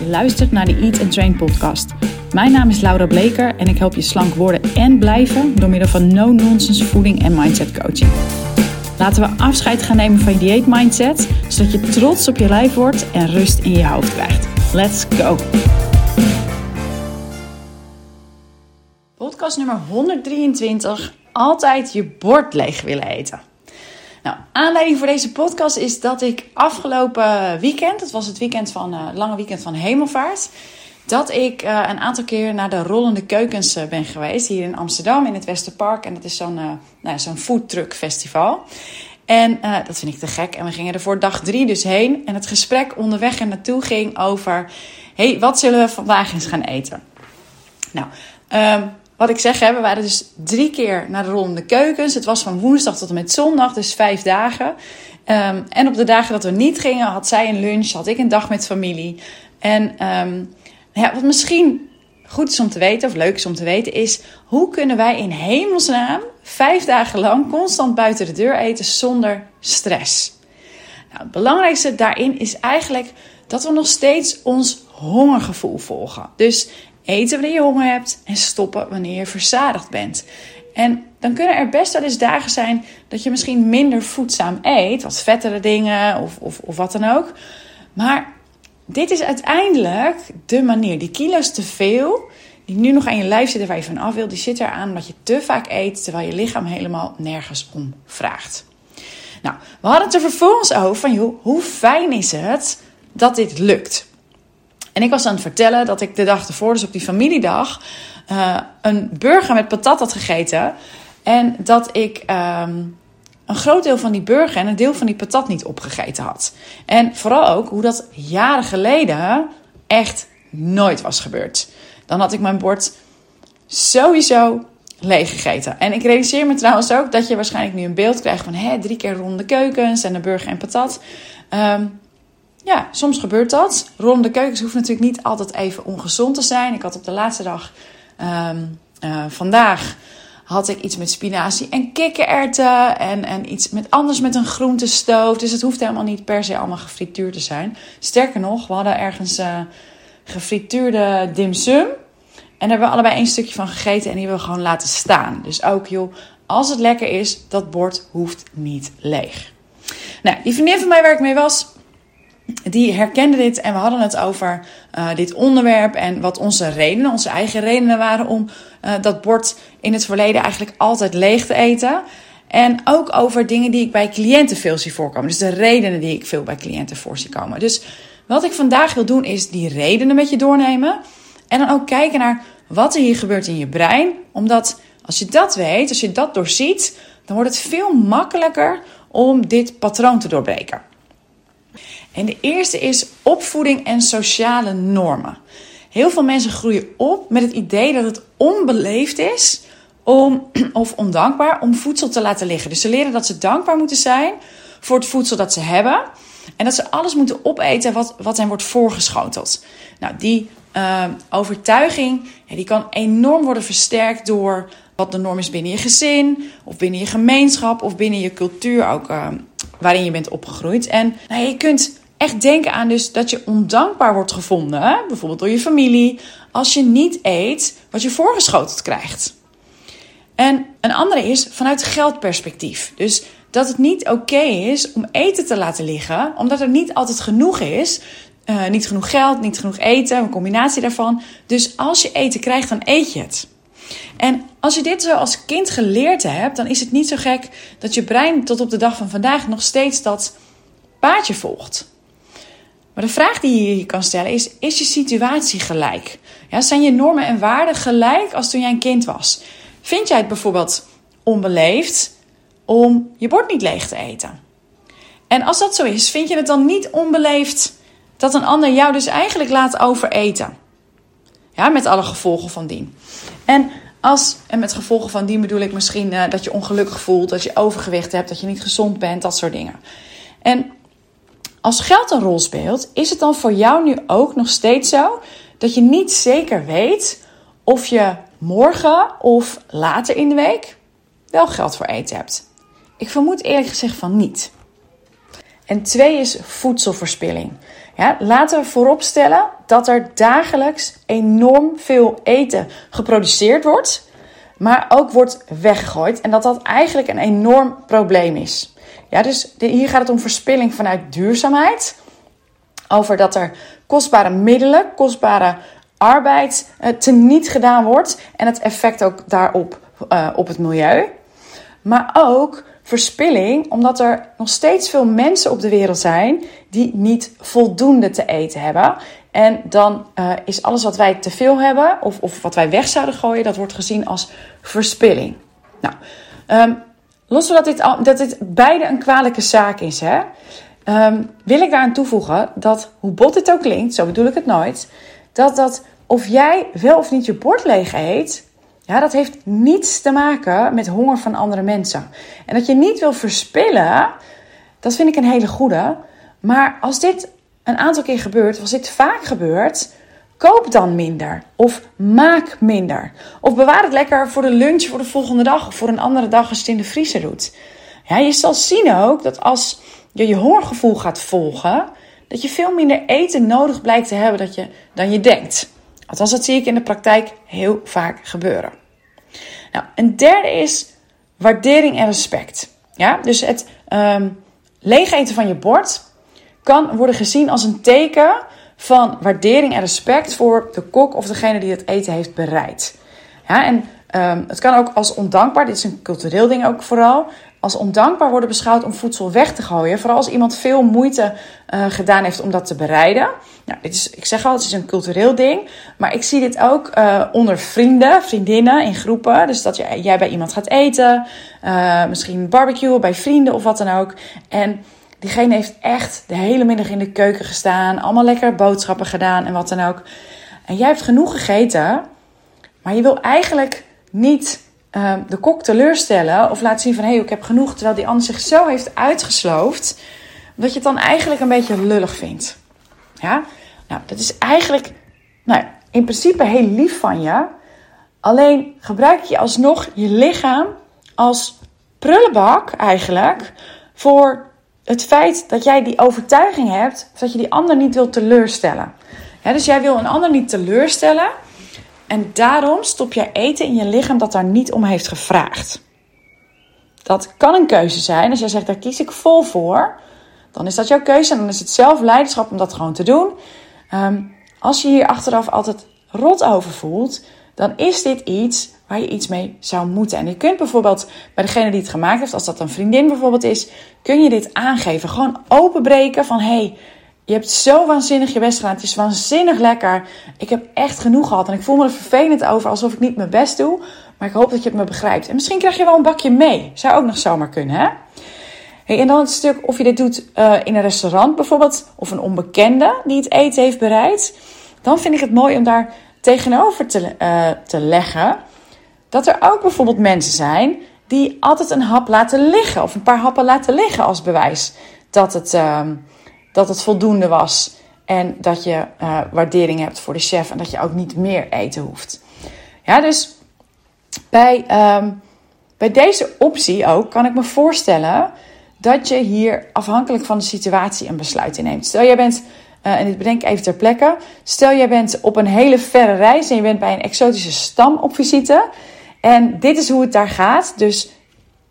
Je luistert naar de Eat and Train podcast. Mijn naam is Laura Bleker en ik help je slank worden en blijven door middel van no-nonsense voeding en mindset coaching. Laten we afscheid gaan nemen van je dieet mindset, zodat je trots op je lijf wordt en rust in je hoofd krijgt. Let's go! Podcast nummer 123. Altijd je bord leeg willen eten. Nou, aanleiding voor deze podcast is dat ik afgelopen weekend, dat was het weekend van, uh, lange weekend van Hemelvaart, dat ik uh, een aantal keer naar de Rollende Keukens uh, ben geweest hier in Amsterdam in het Westerpark. En dat is zo'n nou, zo'n foodtruck festival. En dat vind ik te gek. En we gingen er voor dag drie dus heen. En het gesprek onderweg er naartoe ging over: hey, wat zullen we vandaag eens gaan eten? Nou, um, wat ik zeg, hè, we waren dus drie keer naar de rollende keukens. Het was van woensdag tot en met zondag, dus vijf dagen. Um, en op de dagen dat we niet gingen, had zij een lunch, had ik een dag met familie. En um, ja, wat misschien goed is om te weten, of leuk is om te weten, is hoe kunnen wij in hemelsnaam vijf dagen lang constant buiten de deur eten zonder stress? Nou, het belangrijkste daarin is eigenlijk dat we nog steeds ons hongergevoel volgen. Dus eten wanneer je honger hebt en stoppen wanneer je verzadigd bent. En dan kunnen er best wel eens dagen zijn dat je misschien minder voedzaam eet, wat vettere dingen of, of, of wat dan ook. Maar dit is uiteindelijk de manier. Die kilo's te veel, die nu nog aan je lijf zitten waar je van af wil, die zitten eraan omdat je te vaak eet terwijl je lichaam helemaal nergens om vraagt. Nou, we hadden het er vervolgens over van, joh, hoe fijn is het dat dit lukt? En ik was aan het vertellen dat ik de dag ervoor, dus op die familiedag, uh, een burger met patat had gegeten. En dat ik um, een groot deel van die burger en een deel van die patat niet opgegeten had. En vooral ook hoe dat jaren geleden echt nooit was gebeurd. Dan had ik mijn bord sowieso leeg gegeten. En ik realiseer me trouwens ook dat je waarschijnlijk nu een beeld krijgt van hè, drie keer ronde keukens en een burger en patat. Um, ja, soms gebeurt dat. Ronde keukens hoeft natuurlijk niet altijd even ongezond te zijn. Ik had op de laatste dag um, uh, vandaag had ik iets met spinazie en kikkererwten en, en iets met anders met een groentestoof. Dus het hoeft helemaal niet per se allemaal gefrituurd te zijn. Sterker nog, we hadden ergens uh, gefrituurde dimsum. En daar hebben we allebei één stukje van gegeten en die hebben we gewoon laten staan. Dus ook joh, als het lekker is, dat bord hoeft niet leeg. Nou, die vriendin van mij waar ik mee was, die herkende dit en we hadden het over uh, dit onderwerp en wat onze redenen, onze eigen redenen waren om uh, dat bord in het verleden eigenlijk altijd leeg te eten. En ook over dingen die ik bij cliënten veel zie voorkomen. Dus de redenen die ik veel bij cliënten voor zie komen. Dus wat ik vandaag wil doen is die redenen met je doornemen. En dan ook kijken naar wat er hier gebeurt in je brein. Omdat als je dat weet, als je dat doorziet, dan wordt het veel makkelijker om dit patroon te doorbreken. En de eerste is opvoeding en sociale normen. Heel veel mensen groeien op met het idee dat het onbeleefd is om, of ondankbaar om voedsel te laten liggen. Dus ze leren dat ze dankbaar moeten zijn voor het voedsel dat ze hebben. En dat ze alles moeten opeten wat, wat hen wordt voorgeschoteld. Nou, die uh, overtuiging die kan enorm worden versterkt door wat de norm is binnen je gezin, of binnen je gemeenschap, of binnen je cultuur ook uh, waarin je bent opgegroeid. En nou, je kunt echt denken aan dus dat je ondankbaar wordt gevonden, bijvoorbeeld door je familie, als je niet eet wat je voorgeschoteld krijgt. En een andere is vanuit geldperspectief. Dus dat het niet oké is om eten te laten liggen, omdat er niet altijd genoeg is. Uh, niet genoeg geld, niet genoeg eten, een combinatie daarvan. Dus als je eten krijgt, dan eet je het. En als je dit zo als kind geleerd hebt, dan is het niet zo gek dat je brein tot op de dag van vandaag nog steeds dat paadje volgt. Maar de vraag die je je kan stellen is: is je situatie gelijk? Ja, zijn je normen en waarden gelijk als toen jij een kind was? Vind jij het bijvoorbeeld onbeleefd om je bord niet leeg te eten? En als dat zo is, vind je het dan niet onbeleefd dat een ander jou dus eigenlijk laat overeten? Ja, met alle gevolgen van dien. En, als, en met gevolgen van dien bedoel ik misschien uh, dat je ongelukkig voelt, dat je overgewicht hebt, dat je niet gezond bent, dat soort dingen. En als geld een rol speelt, is het dan voor jou nu ook nog steeds zo dat je niet zeker weet of je morgen of later in de week wel geld voor eten hebt? Ik vermoed eerlijk gezegd van niet. En twee is voedselverspilling. Ja, laten we vooropstellen dat er dagelijks enorm veel eten geproduceerd wordt, maar ook wordt weggegooid. En dat dat eigenlijk een enorm probleem is. Ja, dus hier gaat het om verspilling vanuit duurzaamheid. Over dat er kostbare middelen, kostbare arbeid uh, teniet gedaan wordt. En het effect ook daarop uh, op het milieu. Maar ook verspilling, omdat er nog steeds veel mensen op de wereld zijn die niet voldoende te eten hebben. En dan uh, is alles wat wij te veel hebben, of, of wat wij weg zouden gooien, dat wordt gezien als verspilling. Nou, um, los van dat dit, dat dit beide een kwalijke zaak is, hè, um, wil ik daaraan toevoegen dat, hoe bot dit ook klinkt, zo bedoel ik het nooit, dat dat of jij wel of niet je bord leeg eet, ja, dat heeft niets te maken met honger van andere mensen. En dat je niet wil verspillen, dat vind ik een hele goede. Maar als dit een aantal keer gebeurt, als dit vaak gebeurt, koop dan minder. Of maak minder. Of bewaar het lekker voor de lunch voor de volgende dag of voor een andere dag als je het in de vriezer doet. Ja, je zal zien ook dat als je je hongergevoel gaat volgen, dat je veel minder eten nodig blijkt te hebben dat je, dan je denkt. Althans, dat zie ik in de praktijk heel vaak gebeuren. Nou, een derde is waardering en respect. Ja, dus het um, leeg eten van je bord kan worden gezien als een teken van waardering en respect voor de kok of degene die het eten heeft bereid. Ja, en um, het kan ook als ondankbaar, dit is een cultureel ding ook vooral, als ondankbaar worden beschouwd om voedsel weg te gooien. Vooral als iemand veel moeite uh, gedaan heeft om dat te bereiden. Nou, dit is, ik zeg al, het is een cultureel ding. Maar ik zie dit ook uh, onder vrienden, vriendinnen, in groepen. Dus dat jij, jij bij iemand gaat eten. Uh, misschien barbecue bij vrienden of wat dan ook. En diegene heeft echt de hele middag in de keuken gestaan. Allemaal lekker boodschappen gedaan en wat dan ook. En jij hebt genoeg gegeten. Maar je wil eigenlijk niet uh, de kok teleurstellen of laten zien van hé, hey, ik heb genoeg, terwijl die ander zich zo heeft uitgesloofd, dat je het dan eigenlijk een beetje lullig vindt. Ja, nou, dat is eigenlijk, nou, in principe heel lief van je. Alleen gebruik je alsnog je lichaam als prullenbak eigenlijk voor het feit dat jij die overtuiging hebt dat je die ander niet wil teleurstellen. Dus jij wil een ander niet teleurstellen. En daarom stop jij eten in je lichaam dat daar niet om heeft gevraagd. Dat kan een keuze zijn. Als jij zegt, daar kies ik vol voor. Dan is dat jouw keuze en dan is het zelf leiderschap om dat gewoon te doen. Um, als je hier achteraf altijd rot over voelt, dan is dit iets waar je iets mee zou moeten. En je kunt bijvoorbeeld bij degene die het gemaakt heeft, als dat een vriendin bijvoorbeeld is, kun je dit aangeven. Gewoon openbreken van hey, je hebt zo waanzinnig je best gedaan. Het is waanzinnig lekker. Ik heb echt genoeg gehad. En ik voel me er vervelend over alsof ik niet mijn best doe. Maar ik hoop dat je het me begrijpt. En misschien krijg je wel een bakje mee. Zou ook nog zomaar kunnen, hè? Hey, en dan het stuk of je dit doet uh, in een restaurant bijvoorbeeld. Of een onbekende die het eten heeft bereid. Dan vind ik het mooi om daar tegenover te, uh, te leggen. Dat er ook bijvoorbeeld mensen zijn die altijd een hap laten liggen. Of een paar happen laten liggen als bewijs dat het... Uh, dat het voldoende was. En dat je uh, waardering hebt voor de chef en dat je ook niet meer eten hoeft. Ja, dus bij, um, bij deze optie ook kan ik me voorstellen dat je hier afhankelijk van de situatie een besluit inneemt. Stel jij bent, uh, en dit bedenk even ter plekke. Stel jij bent op een hele verre reis en je bent bij een exotische stam op visite. En dit is hoe het daar gaat. Dus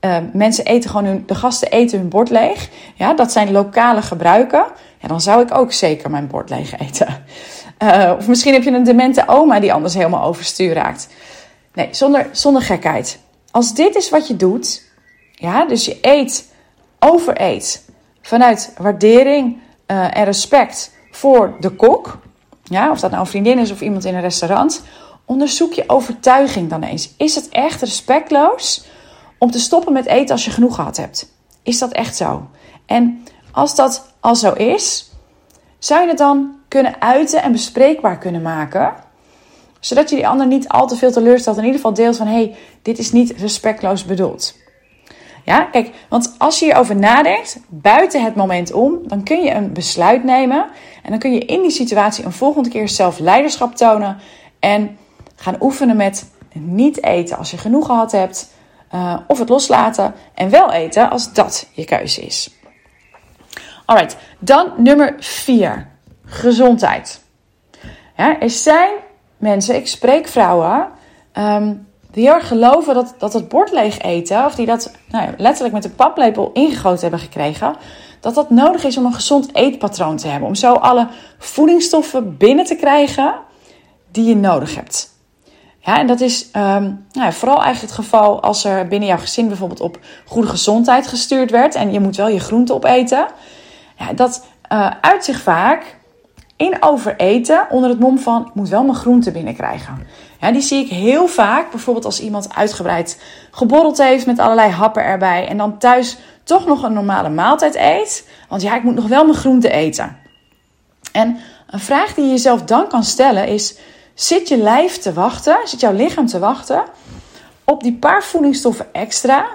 uh, mensen eten gewoon hun, de gasten eten hun bord leeg. Ja, dat zijn lokale gebruiken. Ja, dan zou ik ook zeker mijn bord leeg eten. Uh, of misschien heb je een demente oma die anders helemaal overstuur raakt. Nee, zonder, zonder gekheid. Als dit is wat je doet, ja, dus je eet, overeet vanuit waardering uh, en respect voor de kok, ja, of dat nou een vriendin is of iemand in een restaurant, onderzoek je overtuiging dan eens. Is het echt respectloos om te stoppen met eten als je genoeg gehad hebt. Is dat echt zo? En als dat al zo is, zou je het dan kunnen uiten en bespreekbaar kunnen maken? Zodat je die ander niet al te veel teleurstelt. In ieder geval deelt van: hé, hey, dit is niet respectloos bedoeld. Ja, kijk, want als je hierover nadenkt, buiten het moment om, dan kun je een besluit nemen. En dan kun je in die situatie een volgende keer zelf leiderschap tonen. En gaan oefenen met niet eten als je genoeg gehad hebt. Uh, of het loslaten en wel eten als dat je keuze is. Alright, dan nummer 4. Gezondheid. Er zijn mensen, ik spreek vrouwen, ehm, die heel erg geloven dat, dat het bord leeg eten, of die dat nou ja, letterlijk met de paplepel ingegoten hebben gekregen, dat dat nodig is om een gezond eetpatroon te hebben. Om zo alle voedingsstoffen binnen te krijgen die je nodig hebt. Ja, en dat is um, nou, vooral eigenlijk het geval als er binnen jouw gezin bijvoorbeeld op goede gezondheid gestuurd werd en je moet wel je groente opeten. Ja, dat uh, uit zich vaak in overeten onder het mom van ik moet wel mijn groente binnenkrijgen. Ja, die zie ik heel vaak, bijvoorbeeld als iemand uitgebreid geborreld heeft met allerlei happen erbij en dan thuis toch nog een normale maaltijd eet. Want ja, ik moet nog wel mijn groente eten. En een vraag die je jezelf dan kan stellen is: zit je lijf te wachten, zit jouw lichaam te wachten op die paar voedingsstoffen extra?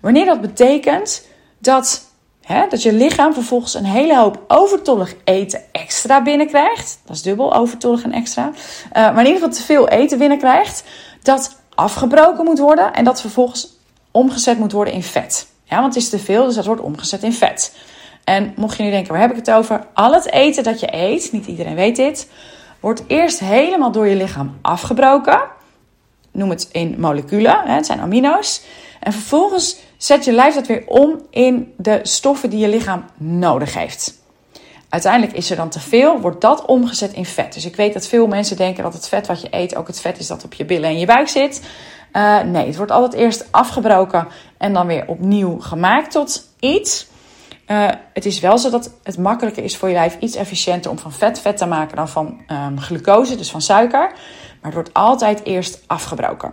Wanneer dat betekent dat, hè, dat je lichaam vervolgens een hele hoop overtollig eten extra binnenkrijgt. Dat is dubbel, overtollig en extra. Uh, maar in ieder geval te veel eten binnenkrijgt. Dat afgebroken moet worden en dat vervolgens omgezet moet worden in vet. Ja, want het is te veel, dus dat wordt omgezet in vet. En mocht je nu denken, waar heb ik het over? Al het eten dat je eet, niet iedereen weet dit, wordt eerst helemaal door je lichaam afgebroken. Noem het in moleculen, het zijn amino's. En vervolgens zet je lijf dat weer om in de stoffen die je lichaam nodig heeft. Uiteindelijk is er dan te veel, wordt dat omgezet in vet. Dus ik weet dat veel mensen denken dat het vet wat je eet ook het vet is dat op je billen en je buik zit. Uh, nee, het wordt altijd eerst afgebroken en dan weer opnieuw gemaakt tot iets. Uh, het is wel zo dat het makkelijker is voor je lijf iets efficiënter om van vet vet te maken dan van um, glucose, dus van suiker. Maar het wordt altijd eerst afgebroken.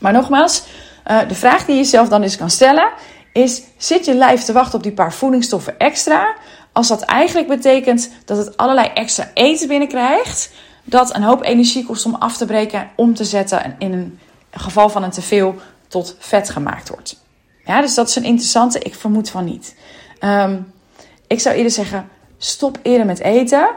Maar nogmaals, uh, de vraag die je jezelf dan eens kan stellen is: zit je lijf te wachten op die paar voedingsstoffen extra? Als dat eigenlijk betekent dat het allerlei extra eten binnenkrijgt, dat een hoop energie kost om af te breken, om te zetten in een geval van een teveel tot vet gemaakt wordt. Ja, dus dat is een interessante. Ik vermoed van niet. Um, ik zou eerder zeggen: stop eerder met eten.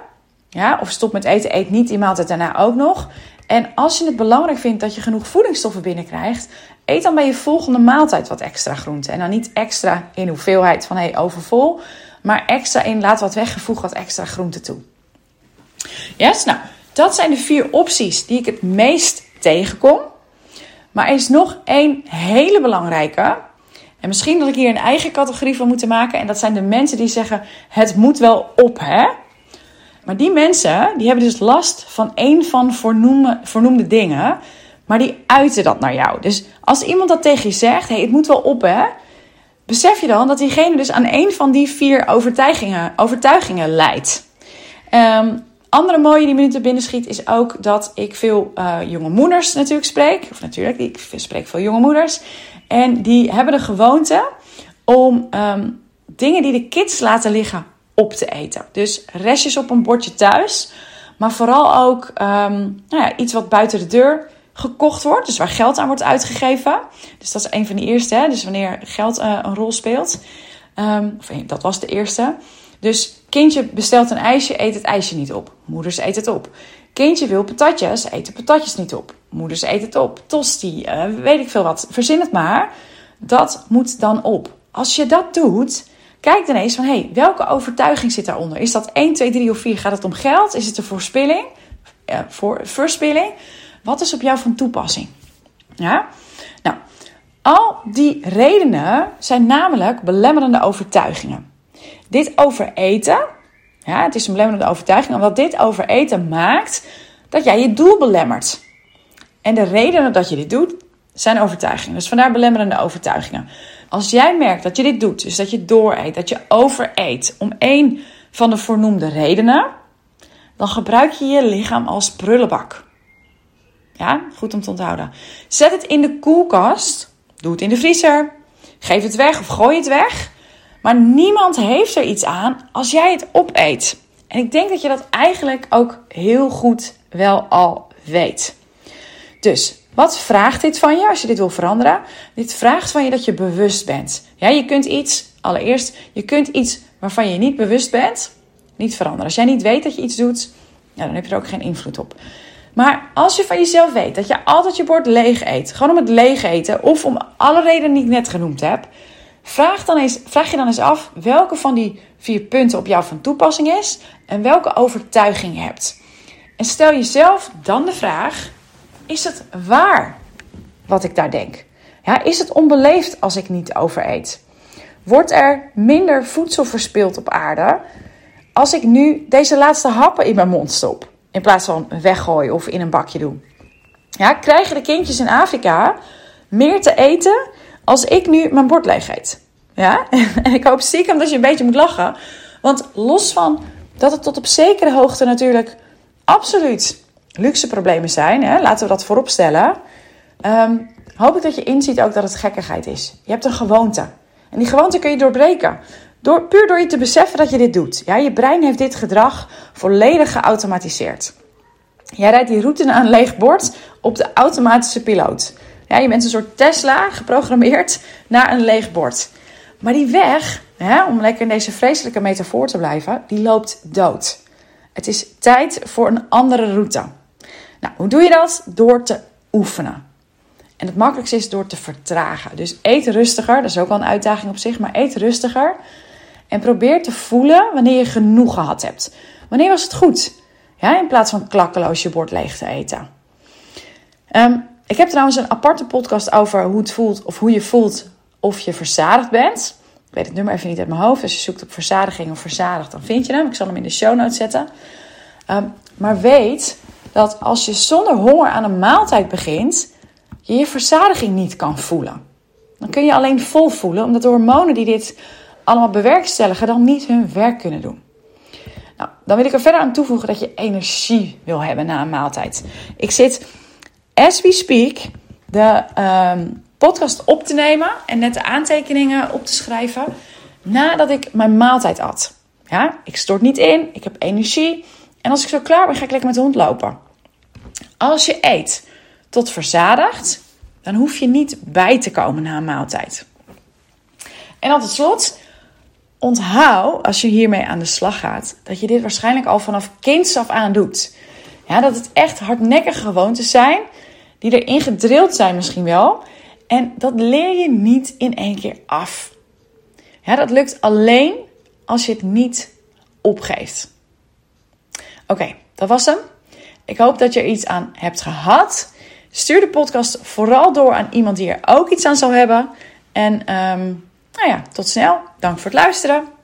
Ja, of stop met eten, eet niet die maaltijd daarna ook nog. En als je het belangrijk vindt dat je genoeg voedingsstoffen binnenkrijgt, eet dan bij je volgende maaltijd wat extra groente. En dan niet extra in hoeveelheid van hey, overvol, maar extra in laat wat weggevoegd wat extra groente toe. Yes, nou, dat zijn de vier opties die ik het meest tegenkom. Maar er is nog één hele belangrijke. En misschien dat ik hier een eigen categorie van moet maken. En dat zijn de mensen die zeggen: het moet wel op, hè? Maar die mensen die hebben dus last van één van voornoemde, voornoemde dingen. Maar die uiten dat naar jou. Dus als iemand dat tegen je zegt: hey, het moet wel op, hè? Besef je dan dat diegene dus aan één van die vier overtuigingen, overtuigingen leidt. Um, andere mooie die me nu te binnen schiet is ook dat ik veel uh, jonge moeders natuurlijk spreek. Of natuurlijk, ik spreek veel jonge moeders. En die hebben de gewoonte om um, dingen die de kids laten liggen op te eten. Dus restjes op een bordje thuis. Maar vooral ook um, nou ja, iets wat buiten de deur gekocht wordt. Dus waar geld aan wordt uitgegeven. Dus dat is een van de eerste. Hè? Dus wanneer geld uh, een rol speelt. Um, of dat was de eerste. Dus kindje bestelt een ijsje, eet het ijsje niet op. Moeders eet het op. Kindje wil patatjes, eet de patatjes niet op. Moeders eet het op. Tosti, uh, weet ik veel wat. Verzin het maar. Dat moet dan op. Als je dat doet, kijk dan eens van... hé, hey, welke overtuiging zit daaronder? Is dat 1, 2, 3 of 4? Gaat het om geld? Is het een voorspilling? Voor, verspilling? Wat is op jou van toepassing? Ja? Nou, al die redenen zijn namelijk belemmerende overtuigingen. Dit overeten, ja, het is een belemmerende overtuiging, omdat dit overeten maakt dat jij je doel belemmert. En de redenen dat je dit doet, zijn overtuigingen. Dus vandaar belemmerende overtuigingen. Als jij merkt dat je dit doet, dus dat je dooreet, dat je overeet om één van de voornoemde redenen, dan gebruik je je lichaam als prullenbak. Ja, goed om te onthouden. Zet het in de koelkast, doe het in de vriezer, geef het weg of gooi het weg. Maar niemand heeft er iets aan als jij het opeet. En ik denk dat je dat eigenlijk ook heel goed wel al weet. Dus wat vraagt dit van je als je dit wil veranderen? Dit vraagt van je dat je bewust bent. Ja, je kunt iets, allereerst, je kunt iets waarvan je niet bewust bent, niet veranderen. Als jij niet weet dat je iets doet, dan heb je er ook geen invloed op. Maar als je van jezelf weet dat je altijd je bord leeg eet, gewoon om het leeg eten of om alle redenen die ik net genoemd heb, Vraag, dan eens, vraag je dan eens af welke van die vier punten op jou van toepassing is en welke overtuiging je hebt. En stel jezelf dan de vraag: is het waar wat ik daar denk? Ja, is het onbeleefd als ik niet overeet? Wordt er minder voedsel verspild op aarde als ik nu deze laatste happen in mijn mond stop? In plaats van weggooien of in een bakje doen. Ja, krijgen de kindjes in Afrika meer te eten als ik nu mijn bord leeg eet? Ja, en ik hoop stiekem dat je een beetje moet lachen. Want los van dat het tot op zekere hoogte natuurlijk absoluut luxe problemen zijn, hè, laten we dat voorop stellen. Ehm, hoop ik dat je inziet ook dat het gekkigheid is. Je hebt een gewoonte. En die gewoonte kun je doorbreken. Door, puur door je te beseffen dat je dit doet. Ja, je brein heeft dit gedrag volledig geautomatiseerd. Jij rijdt die route een leeg bord op de automatische piloot. Ja, je bent een soort Tesla geprogrammeerd naar een leeg bord. Maar die weg, hè, om lekker in deze vreselijke metafoor te blijven, die loopt dood. Het is tijd voor een andere route. Nou, hoe doe je dat? Door te oefenen. En het makkelijkste is door te vertragen. Dus eet rustiger, dat is ook wel een uitdaging op zich, maar eet rustiger. En probeer te voelen wanneer je genoeg gehad hebt. Wanneer was het goed? Ja, in plaats van klakkeloos je bord leeg te eten. Ehm, ik heb trouwens een aparte podcast over hoe het voelt of hoe je voelt of je verzadigd bent. Ik weet het nummer even niet uit mijn hoofd. Als je zoekt op verzadiging of verzadigd, dan vind je hem. Ik zal hem in de show notes zetten. Ehm, maar weet dat als je zonder honger aan een maaltijd begint, je je verzadiging niet kan voelen. Dan kun je alleen vol voelen, omdat de hormonen die dit allemaal bewerkstelligen dan niet hun werk kunnen doen. Nou, dan wil ik er verder aan toevoegen dat je energie wil hebben na een maaltijd. Ik zit, as we speak, de ehm, podcast op te nemen en net de aantekeningen op te schrijven nadat ik mijn maaltijd at. Ja, ik stort niet in, ik heb energie en als ik zo klaar ben, ga ik lekker met de hond lopen. Als je eet tot verzadigd, dan hoef je niet bij te komen na een maaltijd. En dan tot slot, onthoud als je hiermee aan de slag gaat, dat je dit waarschijnlijk al vanaf kinds af aan doet. Ja, dat het echt hardnekkige gewoontes zijn, die erin gedrild zijn misschien wel. En dat leer je niet in één keer af. Ja, dat lukt alleen als je het niet opgeeft. Oké, dat was hem. Ik hoop dat je er iets aan hebt gehad. Stuur de podcast vooral door aan iemand die er ook iets aan zal hebben. En um, nou ja, tot snel. Dank voor het luisteren.